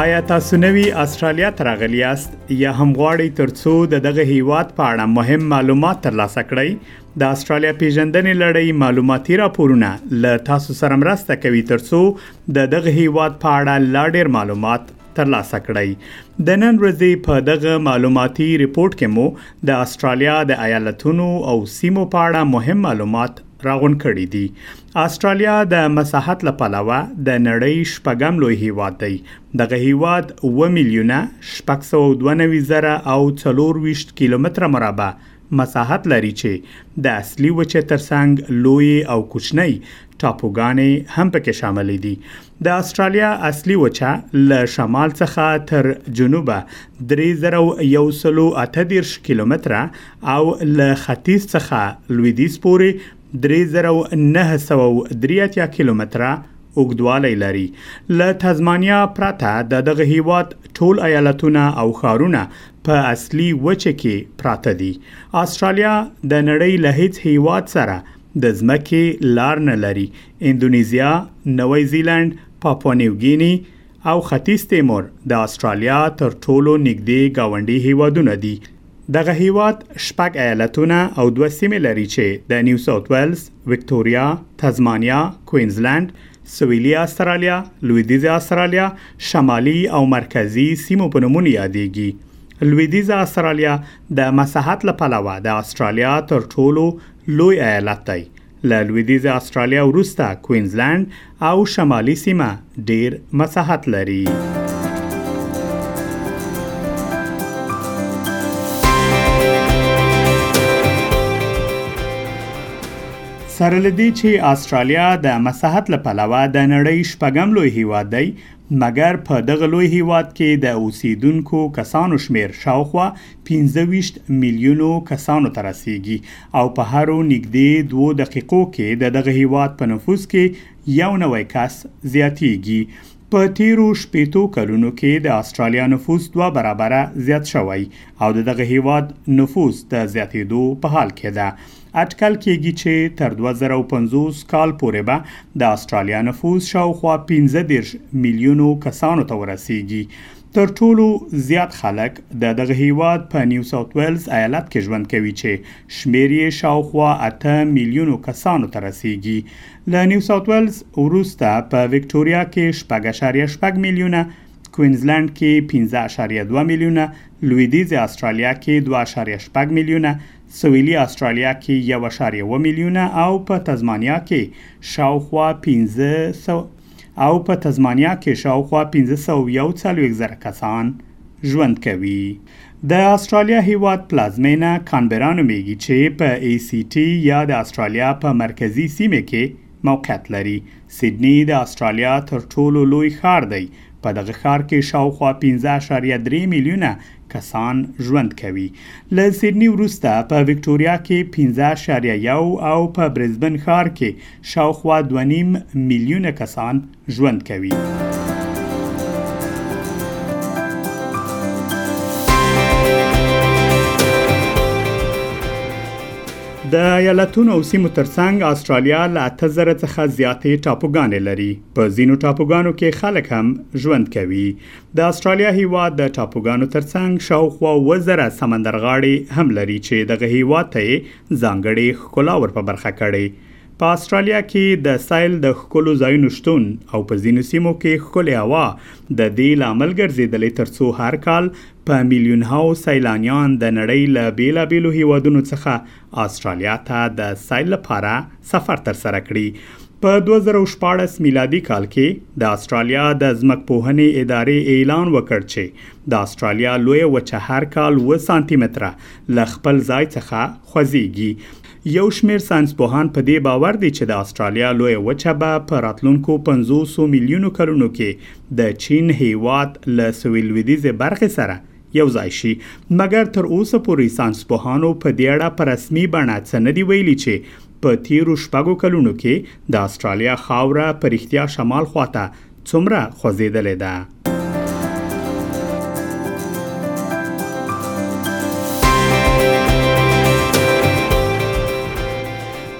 آیا تاسو نوی استرالیا ته راغلی یاست یا هم غواړئ ترڅو د دغه هیواد په اړه مهم معلومات ترلاسه کړئ د استرالیا پیژندنې لړۍ معلوماتي راپورونه ل تاسو سره مرسته کوي ترڅو د دغه هیواد په اړه لا ډیر معلومات ترلاسه کړئ د نن ورځې په دغه معلوماتي ریپورت کې مو د استرالیا د ایالتونو او سیمو په اړه مهم معلومات راغون کړي دي استرالیا د مساحت له پلوه د نړۍ شپږم لوی هیواد دی دغه هیواد و میلیونه 692 او 24 کیلومتر مربع مساحت لري چې د اصلي وچه ترڅنګ لوی او کوچنی ټاپوګانې هم پکې شاملې دي. د استرالیا اصلي وچه له شمال څخه تر جنوبه 3138 کیلومتره او له ختیځ څخه لویدیځ پورې 3983 کیلومتره اوږدوالی لري. له تازمانیا پرته د دغه هیواد ټول ایالتونه او ښارونه په اصلي وچه کې پراته دي. استرالیا د نړۍ له هیڅ هیواد سره د ځمکې لار نه لري، اندونیزیا، نوی زیلنډ، پاپوا نیو ګیني او ختیځ تیمور د اسټرالیا تر ټولو نږدې ګاونډي هېوادونه دي. دغه هېواد شپږ ایالتونه او دوه سیمې لري چې د نیو ساوت ویلز، ویکتوریا، تزمانیا، کوینزلنډ، سویلي اسټرالیا، لویدیځه اسټرالیا، شمالي او مرکزي سیمو په نومونو یادېږي. لویدیځه اسټرالیا د مساحت له پلوه د اسټرالیا تر ټولو لوی ایالت دی، له لویدیځې اسټرالیا وروسته کوینزلنډ او شمالي سیمه ډیر مساحت لري. سره له دې چې استرالیا د مساحت له پلوه د نړۍ شپږم لوی هیواد دی مګر په دغه لوی هیواد کې د اوسیدونکو کسانو شمیر شاوخوا پنځه ویشت میلیونو کسانو ته رسیږي او په هرو نږدې دوو دقیقو کې د دغه هیواد په نفوس کې یو نوی کس زیاتیږي په تیرو شپېتو کلونو کې د استرالیا نفوس دوه برابره زیات شوی او د دغه هیواد نفوس د زیاتیدو په حال کې ده اټکل کیږي چې تر 2050 کال پورې به د استرالیا نفوس شاوخوا 15 میلیونو کسانو ته ورسیږي تر ټولو زیات خلک د دغه هیواد په نیو ساوت ویلز ایالت کې ژوند کوي چې شمیر یې شاوخوا اته میلیونو کسانو ته رسیږي. له نیو ساوت ویلز وروسته په ویکټوریا کې شپږ اعشاریه شپږ میلیونه، کوینزلنډ کې پنځه اعشاریه دوه میلیونه، لویدیځې استرالیا کې دوه اعشاریه شپږ میلیونه، سویلي استرالیا کې یو اعشاریه اوه میلیونه او په تزمانیا کې شاوخوا پنځه سوه او په تزمانیا کې شاوخوا پنځه سوه او یو څلوېښت زره کسان ژوند کوي. د اسټرالیا هېواد پلازمېنه کانبرا نومېږي چې په ای سي ټي یا د اسټرالیا په مرکزي سیمې کې موقعیت لري. سیډني د اسټرالیا تر ټولو لوی ښار دی، په دغه ښار کې شاوخوا پنځه اعشاریه درې میلیونه کسان ژوند کوي. له سیډني وروسته په ویکټوریا کې 15.1 او په برزبن ښار کې شاوخوا دوه نیم میلیونه کسان ژوند کوي. د ایالتونو او سیمو ترڅنګ استرالیا له 8000 څخه زیاتې ټاپوګانې لري په ځینو ټاپوګانو کې خلک هم ژوند کوي د استرالیا هیواد د ټاپوګانو ترڅنګ شاوخوا وزره سمندرغاړي هم لري چې دغه هیواد ته ځانګړي ښکلا ور په برخه کړي په استرالیا کې د سایل د ښکلو ځایونو شتون او په ځینو سیمو کې ښکلې هوا د دې لامل ګرځېدلې ترڅو هر کال په میلیونهاو سیلانیان د نړۍ له بیلابیلو هیوادونو څخه آسټرالیا ته د سیل لپاره سفر تر سره کړي په 2014 میلادي کال کې د استرالیا د ځمکپوهنې ادارې اعلان وکړ چې د استرالیا لوی وچه هر کال و سانتي متره ل خپل ځای څخه خوځيږي یو شمیر ساينسپوهان په دې باور دي چې د استرالیا لوی وچه به په راتلونکو 500 میلیونو کلونو کې د چین هیواد له سویل لویدیزه برخه سره یو ځای شي مګر تر اوسه پورې ساينسپوهانو په دې اړه په رسمي بڼه څه نه دي ویلي چې په تیرو شپږو کلونو کې د استرالیا خاوره په رښتیا شمال خواته څومره خوځېدلې ده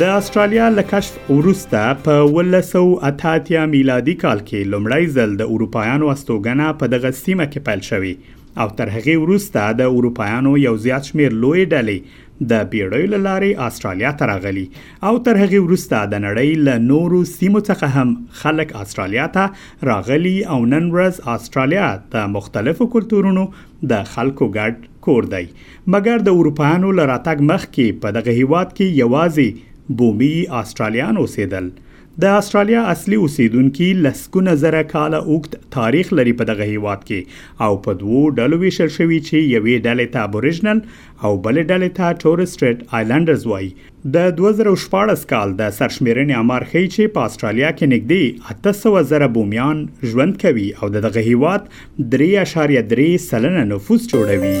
د استرالیا له کشف وروسته په اوولس سوه او اته اتیا میلادي کال کې لومړی ځل د اروپایانو استوګنه په دغه سیمه کې پیل شوې او تر هغې وروسته د اروپایانو یو زیات شمېر لویې ډلې د بیړیو له لارې استرالیا ته راغلي او تر هغې وروسته د نړۍ له نورو سیمو څخه هم خلک استرالیا ته راغلي او نن ورځ استرالیا د مختلفو کلتورونو د خلکو ګډ کور دی مګر د اروپایانو له راتګ مخکې په دغه هیواد کې یوازې بومي آسټرالیان اوسېدل. د آسټرالیا اصلي اوسېدونکي لسګونه زره کاله اوږد تاریخ لري په دغه هیواد کې او په دوو ډلو ویشل شوي چې یوې ډلې ته ابوریجنل او بلې ډلې ته ټورستریټ آیلنډرز وایي. د دوه زره او شپاړس کال د سرشمېرنې امار ښيي چې په اسټرالیا کې نږدې اته سوه زره بومیان ژوند کوي او د دغه هېواد درې اعشاریه درې سلنه نفوس جوړوي.